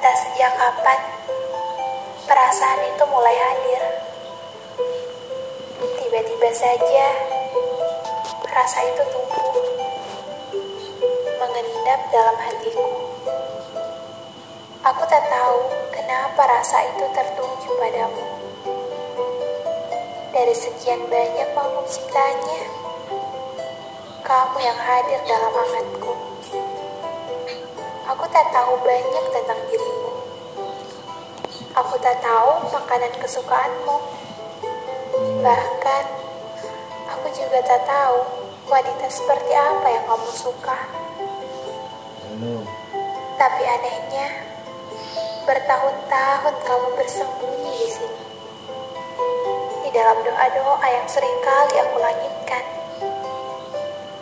Entah sejak kapan perasaan itu mulai hadir. Tiba-tiba saja rasa itu tumbuh, mengendap dalam hatiku. Aku tak tahu kenapa rasa itu tertuju padamu. Dari sekian banyak makhluk ciptanya, kamu yang hadir dalam hangatku. Aku tak tahu banyak tentang dirimu. Aku tak tahu makanan kesukaanmu. Bahkan, aku juga tak tahu wanita seperti apa yang kamu suka. Tapi anehnya, bertahun-tahun kamu bersembunyi di sini. Di dalam doa-doa yang sering kali aku langitkan.